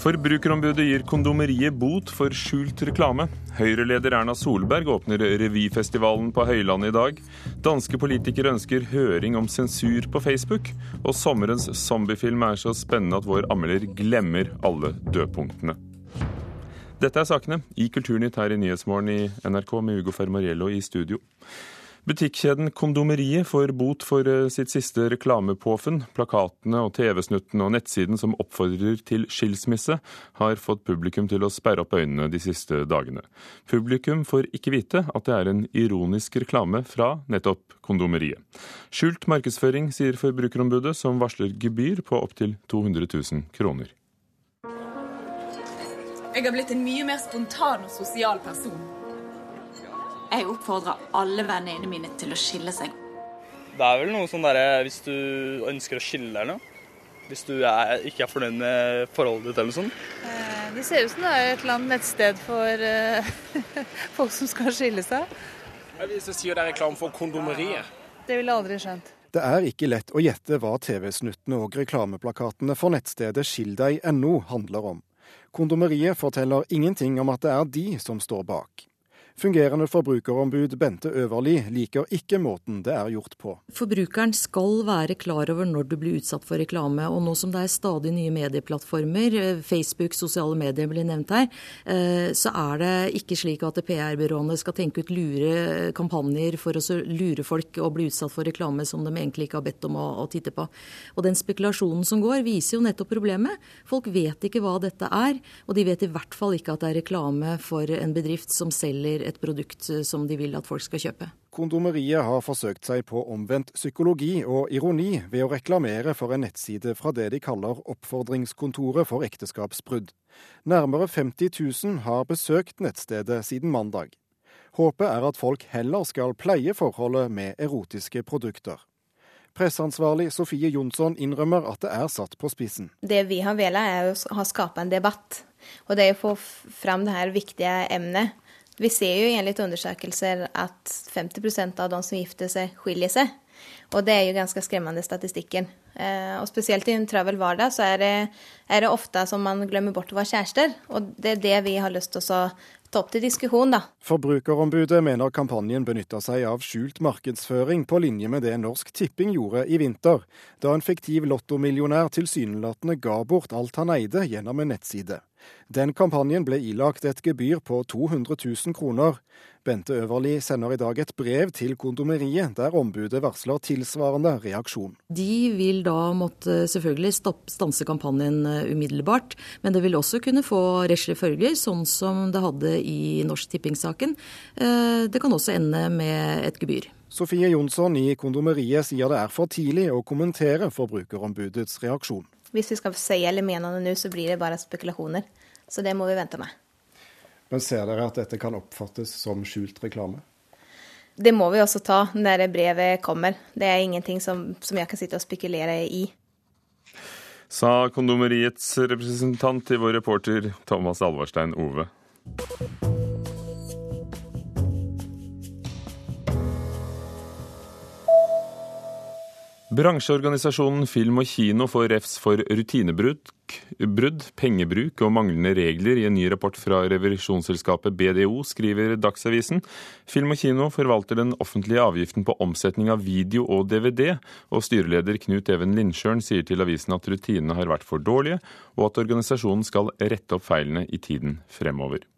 Forbrukerombudet gir kondomeriet bot for skjult reklame. Høyre-leder Erna Solberg åpner revyfestivalen på Høylandet i dag. Danske politikere ønsker høring om sensur på Facebook. Og sommerens zombiefilm er så spennende at vår anmelder glemmer alle dødpunktene. Dette er sakene i Kulturnytt her i Nyhetsmorgen i NRK med Ugo Fermariello i studio. Butikkjeden Kondomeriet får bot for eh, sitt siste reklamepåfunn. Plakatene og TV-snuttene og nettsiden som oppfordrer til skilsmisse, har fått publikum til å sperre opp øynene de siste dagene. Publikum får ikke vite at det er en ironisk reklame fra nettopp Kondomeriet. Skjult markedsføring, sier Forbrukerombudet, som varsler gebyr på opptil 200 000 kroner. Jeg har blitt en mye mer spontan og sosial person. Jeg oppfordrer alle vennene mine til å skille seg. Det er vel noe sånn derre hvis du ønsker å skille deg nå. Hvis du er, ikke er fornøyd med forholdet ditt eller noe sånt. Eh, det ser ut som det er et eller annet nettsted for eh, folk som skal skille seg. Hvis jeg sier det er reklame for kondomeriet. Det ville jeg aldri skjønt. Det er ikke lett å gjette hva TV-snuttene og reklameplakatene for nettstedet skilldeg.no handler om. Kondomeriet forteller ingenting om at det er de som står bak. Fungerende forbrukerombud Bente Øverli liker ikke måten det er gjort på. Forbrukeren skal være klar over når du blir utsatt for reklame. Og nå som det er stadig nye medieplattformer, eh, Facebook, sosiale medier blir nevnt her, eh, så er det ikke slik at PR-byråene skal tenke ut lure kampanjer for å lure folk og bli utsatt for reklame som de egentlig ikke har bedt om å, å titte på. Og den spekulasjonen som går, viser jo nettopp problemet. Folk vet ikke hva dette er, og de vet i hvert fall ikke at det er reklame for en bedrift som selger produkt eh, som de vil at folk skal kjøpe. Kondomeriet har forsøkt seg på omvendt psykologi og ironi ved å reklamere for en nettside fra det de kaller Oppfordringskontoret for ekteskapsbrudd. Nærmere 50 000 har besøkt nettstedet siden mandag. Håpet er at folk heller skal pleie forholdet med erotiske produkter. Presseansvarlig Sofie Jonsson innrømmer at det er satt på spissen. Det vi har villet, er å ha skapa en debatt. Og det er å få fram det her viktige emnet. Vi ser jo enligt undersökelser at 50% av de som gifter seg, skiljer seg. Og det er jo ganske skremmende statistikken. Eh, og spesielt i en travel hverdag så er det, er det, ofte som man glemmer bort å være kjærester. Og det er det vi har lyst til å ta opp til diskusjon, da. Forbrukerombudet mener kampanjen benytter seg av skjult markedsføring på linje med det Norsk Tipping gjorde i vinter, da en fiktiv lottomillionær tilsynelatende ga bort alt han eide gjennom en nettside. Den kampanjen ble ilagt et gebyr på 200 000 kroner. Bente Øverli sender i dag et brev til kondomeriet, der ombudet varsler tilsvarende reaksjon. De vil da måtte selvfølgelig stanse kampanjen eh, umiddelbart, men det vil også kunne få rettslige følger, sånn som det hadde i Norsk Tipping-saken. Eh, det kan også ende med et gebyr. Sofie Jonsson i kondomeriet sier det er for tidlig å kommentere Forbrukerombudets reaksjon. Hvis vi skal si eller mene det nå, så blir det bare spekulasjoner. Så det må vi vente med. Men ser dere at dette kan oppfattes som skjult reklame? Det må vi også ta når brevet kommer. Det er ingenting som, som jeg kan sitte og spekulere i. Sa kondomeriets representant til vår reporter Thomas Alvarstein Ove. Bransjeorganisasjonen Film og Kino får refs for rutinebrudd, pengebruk og manglende regler i en ny rapport fra revisjonsselskapet BDO, skriver Dagsavisen. Film og Kino forvalter den offentlige avgiften på omsetning av video og DVD, og styreleder Knut Even Lindsjøen sier til avisen at rutinene har vært for dårlige, og at organisasjonen skal rette opp feilene i tiden fremover.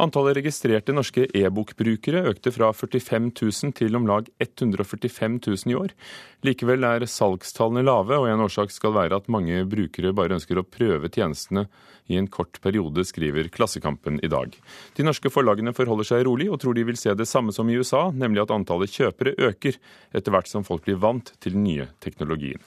Antallet registrerte norske e-bokbrukere økte fra 45 000 til om lag 145 000 i år. Likevel er salgstallene lave, og en årsak skal være at mange brukere bare ønsker å prøve tjenestene i en kort periode, skriver Klassekampen i dag. De norske forlagene forholder seg rolig, og tror de vil se det samme som i USA, nemlig at antallet kjøpere øker etter hvert som folk blir vant til den nye teknologien.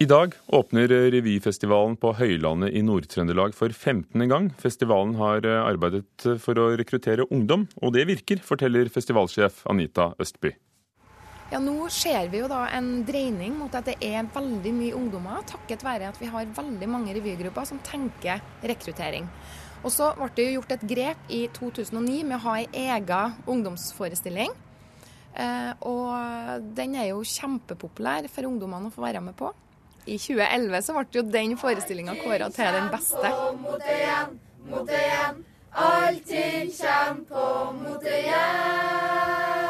I dag åpner revyfestivalen på Høylandet i Nord-Trøndelag for 15. gang. Festivalen har eh, arbeidet for å rekruttere ungdom, og det virker, forteller festivalsjef Anita Østby. Ja, Nå ser vi jo da en dreining mot at det er veldig mye ungdommer, takket være at vi har veldig mange revygrupper som tenker rekruttering. Og så ble det jo gjort et grep i 2009 med å ha ei egen ungdomsforestilling Eh, og den er jo kjempepopulær for ungdommene å få være med på. I 2011 så ble jo den forestillinga kåra til den beste. Mot igjen, mot igjen. Allting kjem på mot igjen.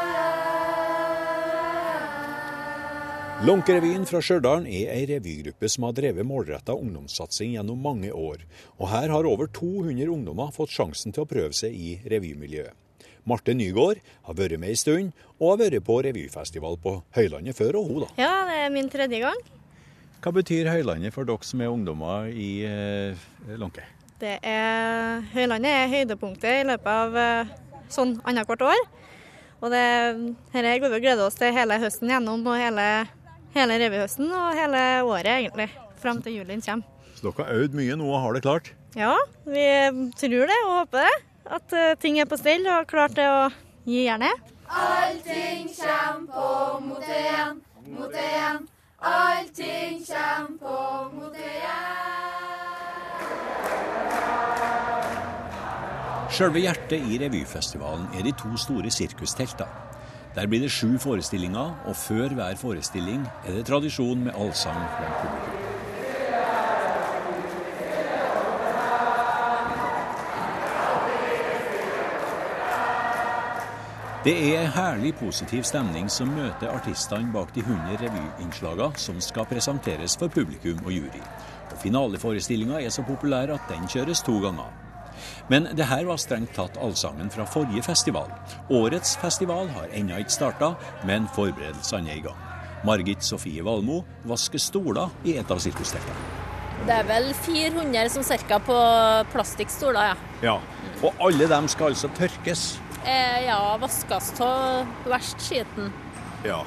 Lånkerevyen fra Stjørdal er ei revygruppe som har drevet målretta ungdomssatsing gjennom mange år. Og her har over 200 ungdommer fått sjansen til å prøve seg i revymiljøet. Marte Nygård har vært med ei stund, og har vært på revyfestival på Høylandet før, og hun da. Ja, det er min tredje gang. Hva betyr Høylandet for dere som er ungdommer i eh, Lånke? Det er, Høylandet er høydepunktet i løpet av eh, sånn annethvert år. Og det, dette går vi og gleder oss til hele høsten gjennom og hele hele revyhøsten og hele året, egentlig. Fram til julen kommer. Så dere har øvd mye nå og har det klart? Ja, vi tror det og håper det. At uh, ting er på stell og klart til å gi jernet. Allting kommer på mot igjen, mot igjen. Allting kjem på mot igjen. Sjølve hjertet i revyfestivalen er de to store sirkusteltene. Der blir det sju forestillinger, og før hver forestilling er det tradisjon med allsang blant publikum. Det er herlig positiv stemning som møter artistene bak de 100 revyinnslagene som skal presenteres for publikum og jury. Og Finaleforestillinga er så populær at den kjøres to ganger. Men det her var strengt tatt allsangen fra forrige festival. Årets festival har ennå ikke starta, men forberedelsene er i gang. Margit Sofie Valmo vasker stoler i et av sirkusteltene. Det er vel 400 som ca. på plastikkstoler, ja. ja. Og alle dem skal altså tørkes? Eh, ja, vaskes av verst skitten. Ja.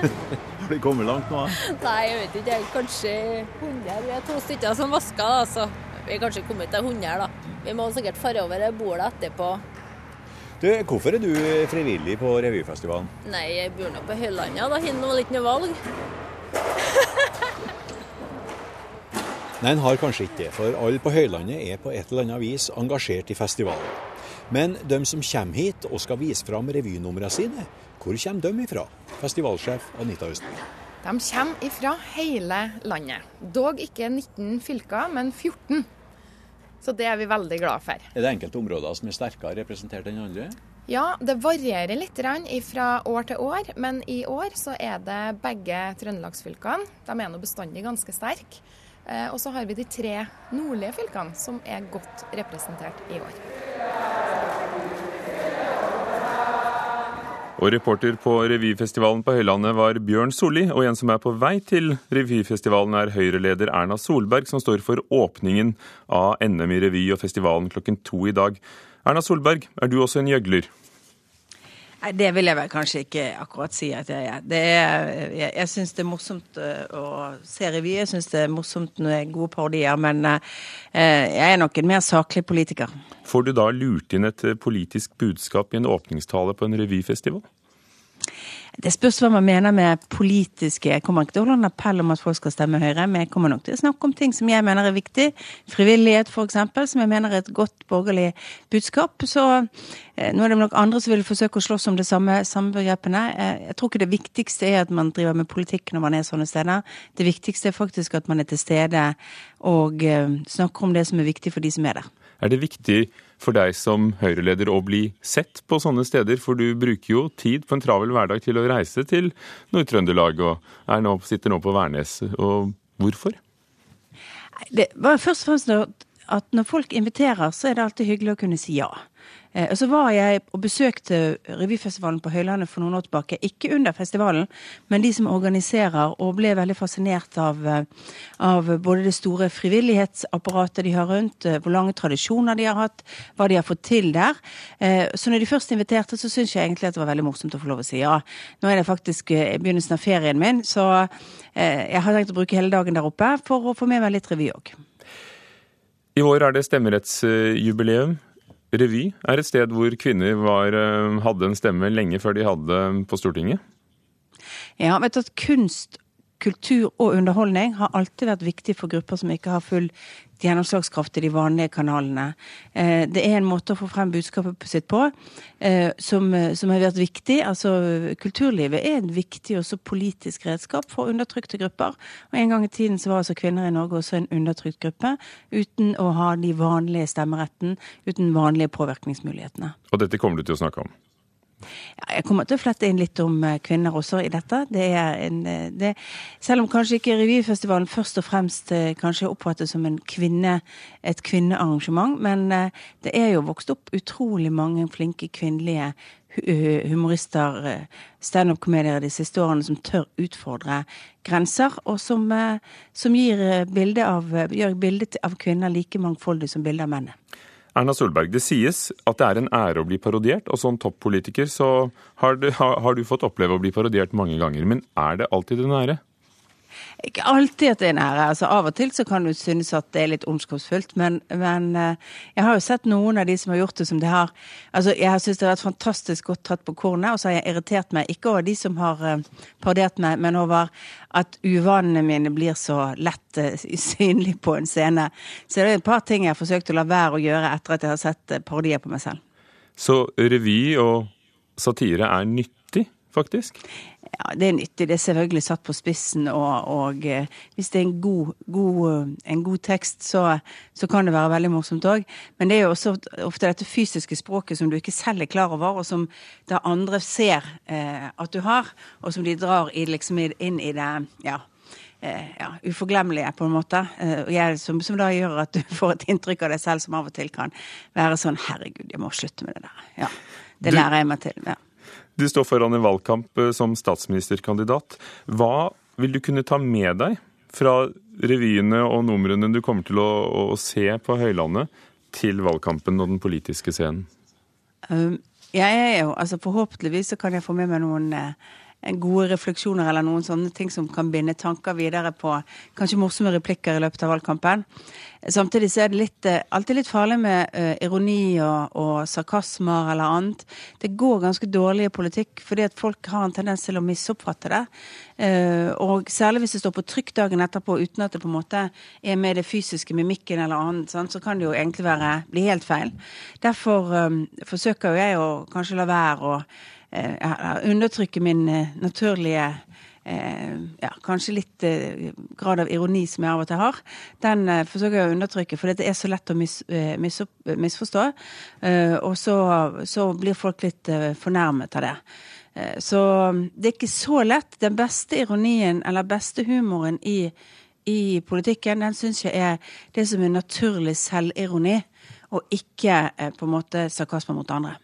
Har de kommet langt nå? Nei, jeg vet ikke. Kanskje 100. Vi er to stykker som vasker, da, så vi er kanskje kommet til 100, da. Vi må sikkert fare over bordet etterpå. Du, hvorfor er du frivillig på revyfestivalen? Nei, jeg bor nå på Høylandet. Da har jeg litt noe valg. Nei, en har kanskje ikke det, for alle på Høylandet er på et eller annet vis engasjert i festivalen. Men de som kommer hit og skal vise fram revynumrene sine, hvor kommer de ifra? Festivalsjef Anita Østby. De kommer ifra hele landet. Dog ikke 19 fylker, men 14. Så det er vi veldig glad for. Er det enkelte områder som er sterkere representert enn andre? Ja, det varierer litt fra år til år, men i år så er det begge trøndelagsfylkene. De er nå bestandig ganske sterke. Eh, og så har vi de tre nordlige fylkene som er godt representert i år. Og reporter på revyfestivalen på Høylandet var Bjørn Solli, og en som er på vei til revyfestivalen er Høyre-leder Erna Solberg, som står for åpningen av NM i revy og festivalen klokken to i dag. Erna Solberg, er du også en gjøgler? Nei, Det vil jeg vel kanskje ikke akkurat si at jeg er. er jeg jeg syns det er morsomt eh, å se revy. Jeg syns det er morsomt når det er gode parodier. Men eh, jeg er nok en mer saklig politiker. Får du da lurt inn et politisk budskap i en åpningstale på en revyfestival? Det spørs hva man mener med politiske Jeg kommer ikke til å holde en appell om at folk skal stemme Høyre, men jeg kommer nok til å snakke om ting som jeg mener er viktig. Frivillighet f.eks., som jeg mener er et godt borgerlig budskap. Så eh, nå er det nok andre som vil forsøke å slåss om det samme, samme begrepene. Eh, jeg tror ikke det viktigste er at man driver med politikk når man er sånne steder. Det viktigste er faktisk at man er til stede og eh, snakker om det som er viktig for de som er der. Er det viktig for deg som Høyre-leder å bli sett på sånne steder? For du bruker jo tid på en travel hverdag til å reise til Nord-Trøndelag og nå, sitter nå på Værnes. Og hvorfor? Det var først og fremst at når folk inviterer, så er det alltid hyggelig å kunne si ja. Eh, og så var jeg og besøkte revyfestivalen på Høylandet for noen år tilbake. Ikke under festivalen, men de som organiserer, og ble veldig fascinert av, eh, av både det store frivillighetsapparatet de har rundt, eh, hvor lange tradisjoner de har hatt, hva de har fått til der. Så når de først inviterte, så syns jeg egentlig at det var veldig morsomt å få lov å si ja. Nå er det faktisk begynnelsen av ferien min, så jeg har tenkt å bruke hele dagen der oppe for å få med meg litt revy òg. I år er det stemmerettsjubileum. Revy er et sted hvor kvinner var, eh, hadde en stemme lenge før de hadde på Stortinget? Ja, vet du at kunst kultur og underholdning har alltid vært viktig for grupper som ikke har full gjennomslagskraft i de vanlige kanalene. Eh, det er en måte å få frem budskapet sitt på eh, som, som har vært viktig. Altså, kulturlivet er en viktig også politisk redskap for undertrykte grupper. Og En gang i tiden så var altså kvinner i Norge også en undertrykt gruppe, uten å ha de vanlige stemmeretten, uten vanlige påvirkningsmulighetene. Og dette kommer du til å snakke om? Jeg kommer til å flette inn litt om eh, kvinner også i dette. Det en, eh, det, selv om kanskje ikke revyfestivalen først og fremst eh, kanskje oppfattet som kvinne, et kvinnearrangement, men det er jo vokst opp utrolig mange flinke kvinnelige humorister, standup-komediere de siste årene som tør utfordre grenser, og som, som gir bilde av, gjør bildet av kvinner like mangfoldig som bildet av mennene. Erna Solberg, det sies at det er en ære å bli parodiert, og som toppolitiker så har du, har du fått oppleve å bli parodiert mange ganger. Men er det alltid en ære? Ikke alltid at det er nære. Altså, av og til så kan du synes at det er litt ondskapsfullt, men, men uh, jeg har jo sett noen av de som har gjort det som de har Altså, jeg har syntes det har vært fantastisk godt tatt på kornet, og så har jeg irritert meg, ikke over de som har uh, parodiert meg, men over at uvanene mine blir så lett uh, synlige på en scene. Så det er et par ting jeg har forsøkt å la være å gjøre etter at jeg har sett parodier på meg selv. Så revy og satire er nyttig, faktisk? Ja, Det er nyttig. Det er selvfølgelig satt på spissen, og, og eh, hvis det er en god, god, eh, en god tekst, så, så, kan det være veldig morsomt òg. Men det er jo også ofte dette fysiske språket som du ikke selv er klar over, og som da andre ser eh, at du har, og som de drar i, liksom, inn i det ja, eh, ja, uforglemmelige, på en måte. Eh, jeg, som, som, da gjør at du får et inntrykk av deg selv som av og til kan være sånn Herregud, jeg må slutte med det der. Ja, Det du, lærer jeg meg til. ja. Du står foran en valgkamp eh, som statsministerkandidat. Hva vil du kunne ta med deg fra revyene og numrene du kommer til å, å se på Høylandet, til valgkampen og den politiske scenen? Jeg er jo, altså Forhåpentligvis så kan jeg få med meg noen eh, gode refleksjoner eller noen sånne ting som kan binde tanker videre på kanskje morsomme replikker i løpet av valgkampen. Samtidig så er det litt, eh, alltid litt farlig med uh, ironi og, og, sarkasmer eller annet. Det går ganske dårlig i politikk fordi at folk har en tendens til å misoppfatte det. Uh, og særlig hvis det står på trykk dagen etterpå uten at det på en måte er med det fysiske mimikken eller annet, sant, så kan det jo egentlig være, bli helt feil. Derfor um, forsøker jo jeg å kanskje la være å undertrykke min naturlige eh, ja, kanskje litt eh, grad av ironi som jeg av og til har, den eh, forsøker jeg å undertrykke, for det er så lett å mis, eh, mis, misforstå. Eh, og så, så, blir folk litt eh, fornærmet av det. Så det er ikke så lett. Den beste ironien, eller beste humoren i, i politikken, den syns jeg er det som er naturlig selvironi, og ikke på en måte sarkasme mot andre.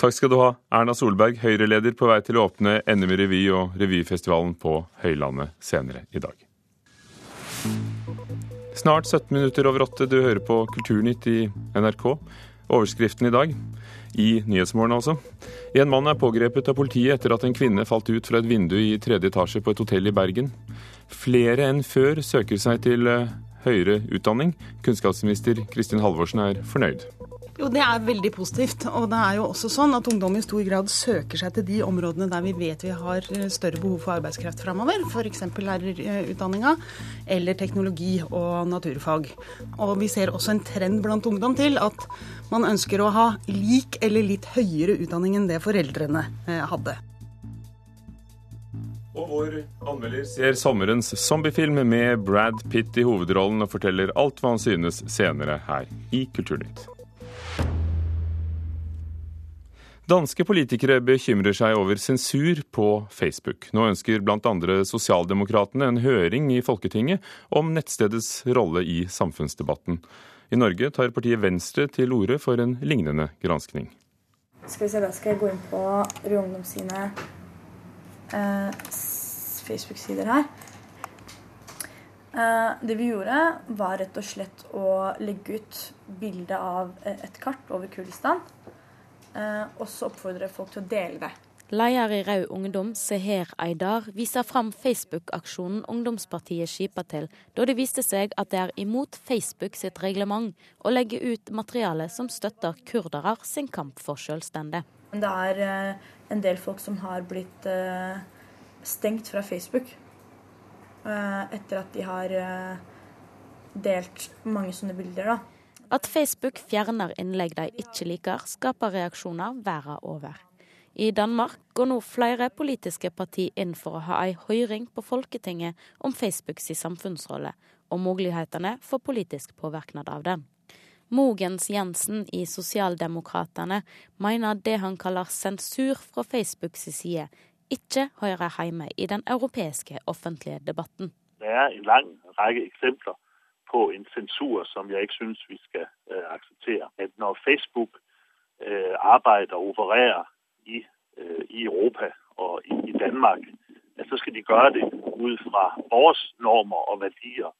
Takk skal du ha, Erna Solberg, Høyre-leder på vei til å åpne NM i revy og revyfestivalen på Høylandet senere i dag. Snart 17 minutter over åtte. Du hører på Kulturnytt i NRK. Overskriften i dag, i Nyhetsmorgen altså. En mann er pågrepet av politiet etter at en kvinne falt ut fra et vindu i tredje etasje på et hotell i Bergen. Flere enn før søker seg til eh, høyere utdanning. Kunnskapsminister Kristin Halvorsen er fornøyd. Jo, Det er veldig positivt. Og det er jo også sånn at ungdom i stor grad søker seg til de områdene der vi vet vi har eh, større behov for arbeidskraft framover. F.eks. lærerutdanninga eller teknologi og naturfag. Og vi ser også en trend blant ungdom til at man ønsker å ha lik eller litt høyere utdanning enn det foreldrene eh, hadde. Og vår anmelder ser sommerens zombiefilm med Brad Pitt i hovedrollen og forteller alt hva han synes senere her i Kulturnytt. Danske politikere bekymrer seg over sensur på Facebook. Nå ønsker bl.a. Sosialdemokratene en høring i Folketinget om nettstedets rolle i samfunnsdebatten. I Norge tar partiet Venstre til orde for en lignende granskning. Skal vi se, da skal jeg gå inn på Rød Ungdom sine eh, Facebook-sider her. Eh, det vi gjorde, var rett og slett å legge ut bilde av et kart over Kurdistan Eh, og så oppfordrer folk til å dele det. Leder i Rød Ungdom, Seher Aydar, viser fram Facebook-aksjonen ungdomspartiet skipa til, da det viste seg at det er imot Facebook sitt reglement å legge ut materiale som støtter kurdere sin kamp for selvstendig. Det er eh, en del folk som har blitt eh, stengt fra Facebook etter at de har delt mange sånne bilder. da. At Facebook fjerner innlegg de ikke liker, skaper reaksjoner verden over. I Danmark går nå flere politiske partier inn for å ha en høring på Folketinget om Facebooks samfunnsrolle og mulighetene for politisk påvirkning av den. Mogens Jensen i Sosialdemokratene mener det han kaller sensur fra Facebooks side, ikke hører hjemme i den europeiske offentlige debatten. Det er en lang rekke eksempler på en sensur som jeg ikke syns vi skal uh, akseptere. At når Facebook uh, arbeider og opererer i, uh, i Europa og i, i Danmark, så skal de gjøre det ut fra våre normer og verdier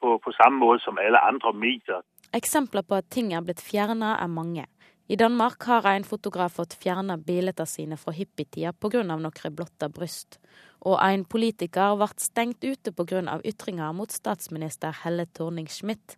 på, på samme måte som alle andre medier. Eksempler på at ting er blitt fjerna er mange. I Danmark har en fotograf fått fjerna bildene sine fra hippietida pga. noen blotta bryst. Og en politiker ble stengt ute pga. ytringer mot statsminister Helle Thorning-Schmidt.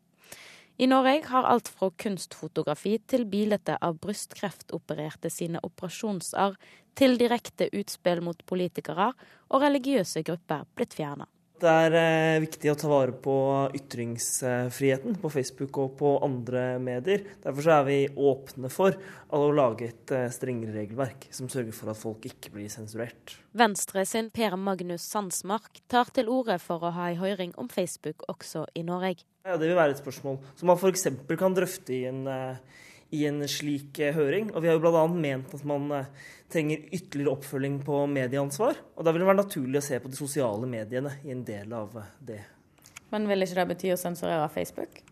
I Norge har alt fra kunstfotografi til bilder av brystkreftopererte sine operasjonsarr til direkte utspill mot politikere og religiøse grupper blitt fjerna. Det er eh, viktig å ta vare på ytringsfriheten på Facebook og på andre medier. Derfor er vi åpne for å lage et eh, strengere regelverk som sørger for at folk ikke blir sensurert. Venstre sin Per Magnus Sandsmark tar til orde for å ha en høring om Facebook også i Norge. Ja, Det vil være et spørsmål som man f.eks. kan drøfte i en uh, i en slik eh, høring. Og vi har jo bl.a. ment at man eh, trenger ytterligere oppfølging på medieansvar. Og da vil det være naturlig å se på de sosiale mediene i en del av eh, det. Men vil ikke det bety å sensurere Facebook?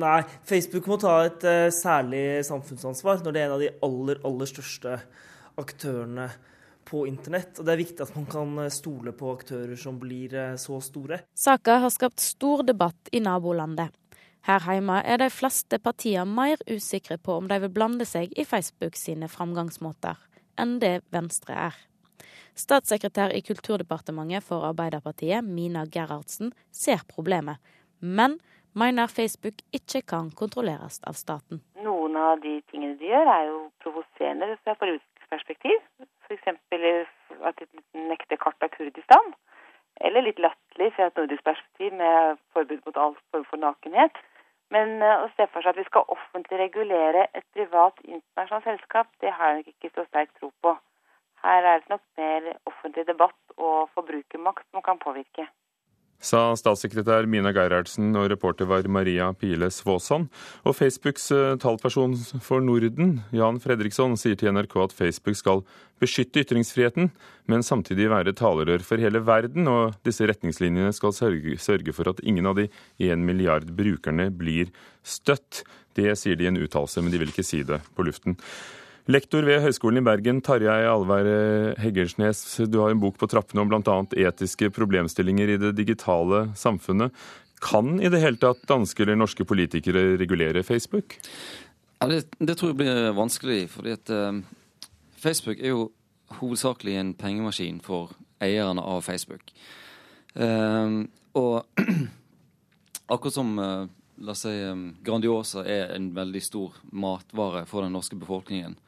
Nei, Facebook må ta et uh, særlig samfunnsansvar når det er en av de aller, aller største aktørene på internett. Og det er viktig at man kan stole på aktører som blir uh, så store. Saka har skapt stor debatt i nabolandet. Her hjemme er de fleste partier mer usikre på om de vil blande seg i Facebook sine framgangsmåter, enn det Venstre er. Statssekretær i Kulturdepartementet for Arbeiderpartiet, Mina Gerhardsen, ser problemet, men mener Facebook ikke kan kontrolleres av staten. Noen av de tingene de gjør, er jo provoserende fra politisk perspektiv. F.eks. at de nekter kart av Kurdistan. Eller litt latterlig fra et nordisk perspektiv med forbud mot all form for nakenhet. Men eh, å se for seg at vi skal offentlig regulere et privat internasjonalt selskap, det har jeg nok ikke så sterk tro på. Her er det nok mer offentlig debatt og forbrukermakt som kan påvirke sa statssekretær Mina Gerhardsen, og reporter var Maria Pile Svåsand. Og Facebooks talperson talsperson for Norden, Jan Fredriksson, sier til NRK at Facebook skal beskytte ytringsfriheten, men samtidig være talerør for hele verden, og disse retningslinjene skal sørge for at ingen av de én milliard brukerne blir støtt. Det sier de i en uttalelse, men de vil ikke si det på luften. Lektor ved Høgskolen i Bergen, Tarjei Alvær Heggersnes, du har en bok på trappene om bl.a. etiske problemstillinger i det digitale samfunnet. Kan i det hele tatt danske eller norske politikere regulere Facebook? Ja, det, det tror jeg blir vanskelig, fordi at uh, Facebook er jo hovedsakelig en pengemaskin for eierne av Facebook. Uh, og akkurat som uh, la oss si, Grandiosa er en veldig stor matvare for den norske befolkningen,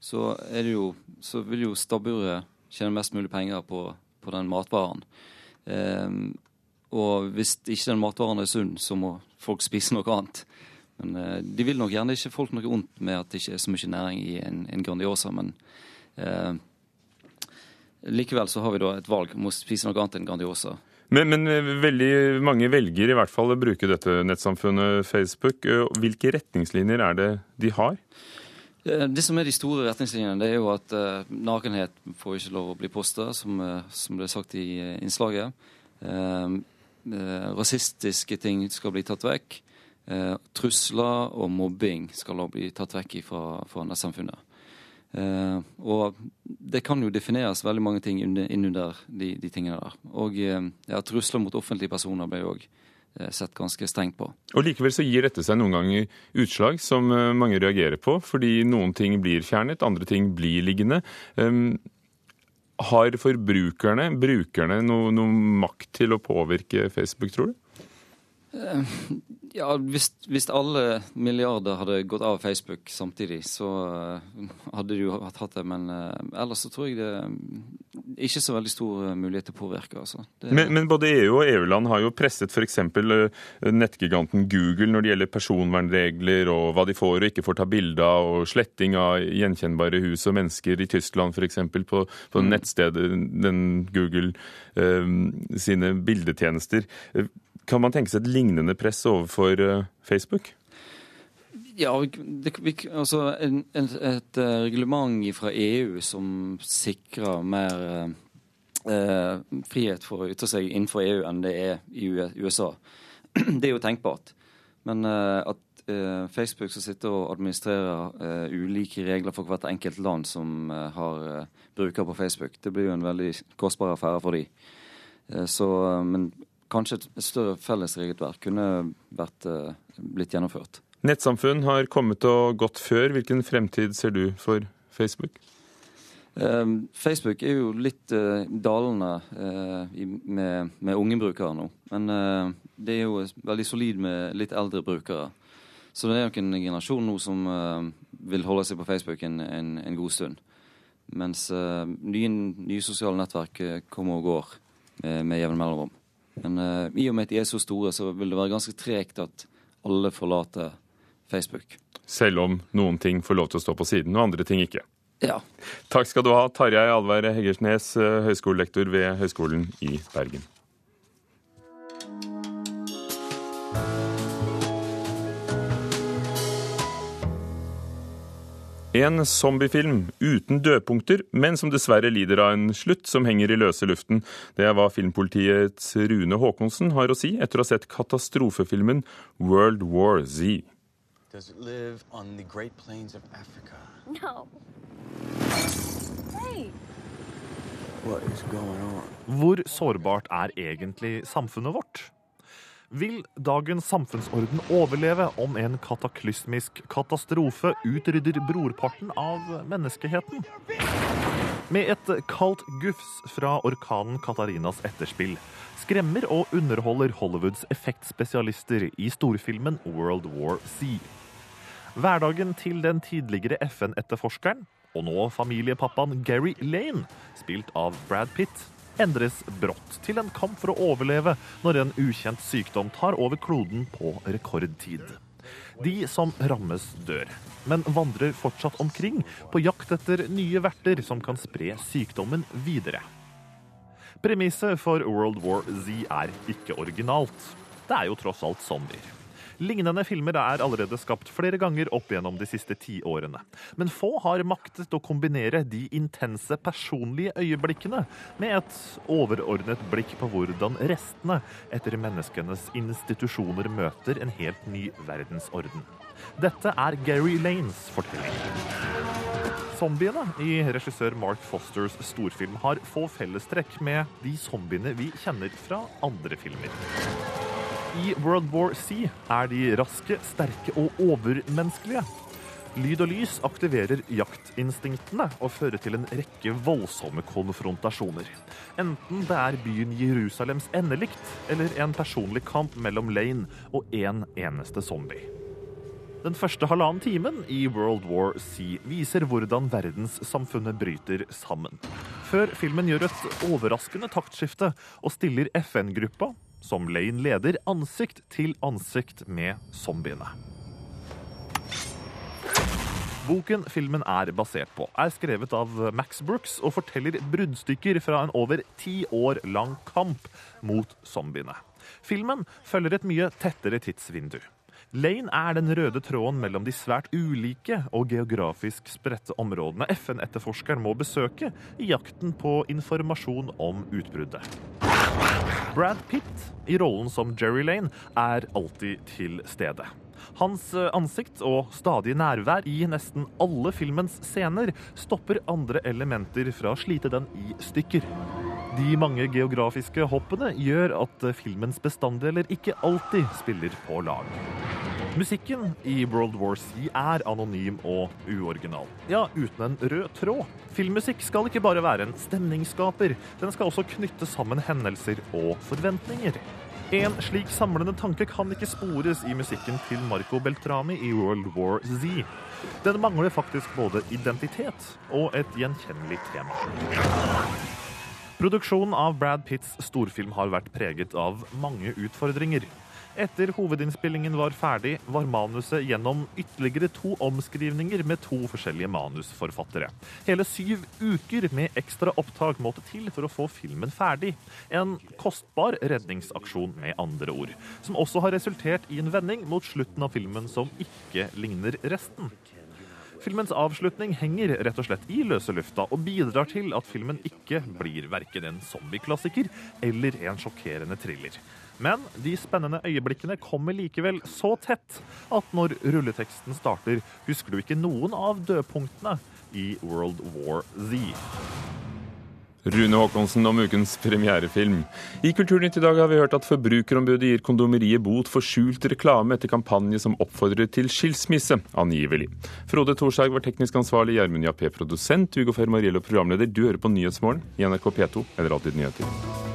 så, jo, så vil jo stabburet tjene mest mulig penger på, på den matvaren. Um, og hvis ikke den matvaren er sunn, så må folk spise noe annet. Men uh, De vil nok gjerne ikke folk noe vondt med at det ikke er så mye næring i en, en Grandiosa, men uh, likevel så har vi da et valg om å spise noe annet enn Grandiosa. Men, men, eh, veldig mange velger i hvert fall å bruke dette nettsamfunnet Facebook. Hvilke retningslinjer er det de har? Eh, det som er de store retningslinjene, det er jo at uh, nakenhet får ikke lov å bli posta, som, uh, som ble sagt i innslaget. rasistiske ting skal bli tatt vekk. trusler og mobbing skal også bli tatt vekk fra, fra nettsamfunnet. og det kan jo defineres veldig mange ting innunder de, de tingene der. Og ja, trusler mot offentlige personer ble jo òg Eh, sett ganske strengt på. Og Likevel så gir dette seg noen ganger utslag som eh, mange reagerer på, fordi noen ting blir fjernet, andre ting blir liggende. Um, har forbrukerne, brukerne, noe, noe, makt til å påvirke Facebook, tror du? Uh, ja, hvis, hvis, alle milliarder hadde gått av Facebook samtidig, så uh, hadde de jo hatt det. Men uh, ellers så tror jeg det er ikke så veldig stor eh, mulighet til å påvirke. altså. Det, Men, men både EU og EU-land har jo presset f.eks. nettgiganten Google når det gjelder personvernregler og hva de får og ikke får ta bilde av, og sletting av gjenkjennbare hus og mennesker i Tyskland f.eks. på, på Mm. nettstedet den Google eh, sine bildetjenester. Kan man tenke seg et lignende press overfor eh, Facebook? Ja, det, altså en, en, et eh, reglement fra EU som sikrer mer eh, eh, frihet for å ytre seg innenfor EU enn det er i USA. Det er jo tenkbart. Men eh, at Facebook som sitter og administrerer eh, ulike regler for hvert enkelt land som eh, har eh, bruker på Facebook, det blir jo en veldig kostbar affære for de. Eh, så, men kanskje et, større felles regelverk kunne vært, eh, blitt gjennomført. Nettsamfunn har kommet og gått før. Hvilken fremtid ser du for Facebook? Eh, Facebook er jo litt eh, dalende med, med unge brukere nå. Men det er jo veldig solid med litt eldre brukere. Så det er nok en generasjon nå som vil holde seg på Facebook en, en, en god stund. Mens nye, nye sosiale nettverk kommer og går med, med jevn mellomrom. Men uh, i og med at de er så store, så vil det være ganske tregt at alle forlater Facebook. Selv om noen ting får lov til å stå på siden, og andre ting ikke. Ja. Takk skal du ha, Tarjei Alvær Heggersnes, eh, høyskolelektor ved Høgskolen i Bergen. En zombiefilm uten dødpunkter, men som dessverre lider av en slutt som henger i løse luften. Det er hva filmpolitiets Rune Haakonsen har å si etter å ha sett katastrofefilmen World War Z. Does it live on the Great Plains of Africa? No. Hey. What is going on? Hvor sårbart er egentlig samfunnet vårt? Vil dagens samfunnsorden overleve om en kataklysmisk katastrofe utrydder brorparten av menneskeheten? Med et kaldt gufs fra orkanen Katarinas etterspill skremmer og underholder Hollywoods effektspesialister i storfilmen World War Z. Hverdagen til den tidligere FN-etterforskeren, og nå familiepappaen Gary Lane, spilt av Brad Pitt, endres brått til en kamp for å overleve når en ukjent sykdom tar over kloden på rekordtid. De som rammes, dør, men vandrer fortsatt omkring på jakt etter nye verter som kan spre sykdommen videre. Premisset for World War Z er ikke originalt. Det er jo tross alt zombier. Lignende filmer er allerede skapt flere ganger opp gjennom de siste ti årene. Men få har maktet å kombinere de intense personlige øyeblikkene med et overordnet blikk på hvordan restene etter menneskenes institusjoner møter en helt ny verdensorden. Dette er Gary Lanes fortelling. Zombiene i regissør Mark Fosters storfilm har få fellestrekk med de zombiene vi kjenner fra andre filmer. I World War C er de raske, sterke og overmenneskelige. Lyd og lys aktiverer jaktinstinktene og fører til en rekke voldsomme konfrontasjoner. Enten det er byen Jerusalems endelikt, eller en personlig kamp mellom Lane og en eneste zombie. Den første halvannen timen i World War C viser hvordan verdenssamfunnet bryter sammen. Før filmen gjør et overraskende taktskifte og stiller FN-gruppa, som Lane leder, ansikt til ansikt med zombiene. Boken filmen er basert på, er skrevet av Max Brooks og forteller bruddstykker fra en over ti år lang kamp mot zombiene. Filmen følger et mye tettere tidsvindu. Lane er den røde tråden mellom de svært ulike og geografisk spredte områdene FN-etterforskeren må besøke i jakten på informasjon om utbruddet. Brad Pitt i rollen som Jerry Lane er alltid til stede. Hans eh, ansikt og stadige nærvær i nesten alle filmens scener stopper andre elementer fra å slite den i stykker. De mange geografiske hoppene gjør at eh, filmens bestanddeler ikke alltid spiller på lag. Musikken i World War C er anonym og uoriginal. Ja, uten en rød tråd. Filmmusikk skal ikke bare være en stemningsskaper, den skal også knytte sammen hendelser og forventninger. En slik samlende tanke kan ikke spores i musikken til Marco Beltrami i World War Z. Den mangler faktisk både identitet og et gjenkjennelig tema. Produksjonen av Brad Pitts storfilm har vært preget av mange utfordringer. Etter hovedinnspillingen var ferdig, var manuset gjennom ytterligere to omskrivninger med to forskjellige manusforfattere. Hele syv uker med ekstra opptak måtte til for å få filmen ferdig. En kostbar redningsaksjon, med andre ord. Som også har resultert i en vending mot slutten av filmen som ikke ligner resten. Filmens avslutning henger rett og slett i løse lufta og bidrar til at filmen ikke blir verken en zombieklassiker eller en sjokkerende thriller. Men de spennende øyeblikkene kommer likevel så tett at når rulleteksten starter, husker du ikke noen av dødpunktene i World War Z. Rune Håkonsen om ukens premierefilm. I Kulturnytt i dag har vi hørt at Forbrukerombudet gir kondomeriet bot for skjult reklame etter kampanje som oppfordrer til skilsmisse, angivelig. Frode Thorshaug var teknisk ansvarlig, Gjermund Jappé produsent, Ugo Fermariello programleder. Du hører på Nyhetsmorgen i NRK P2 eller Alltid nyheter.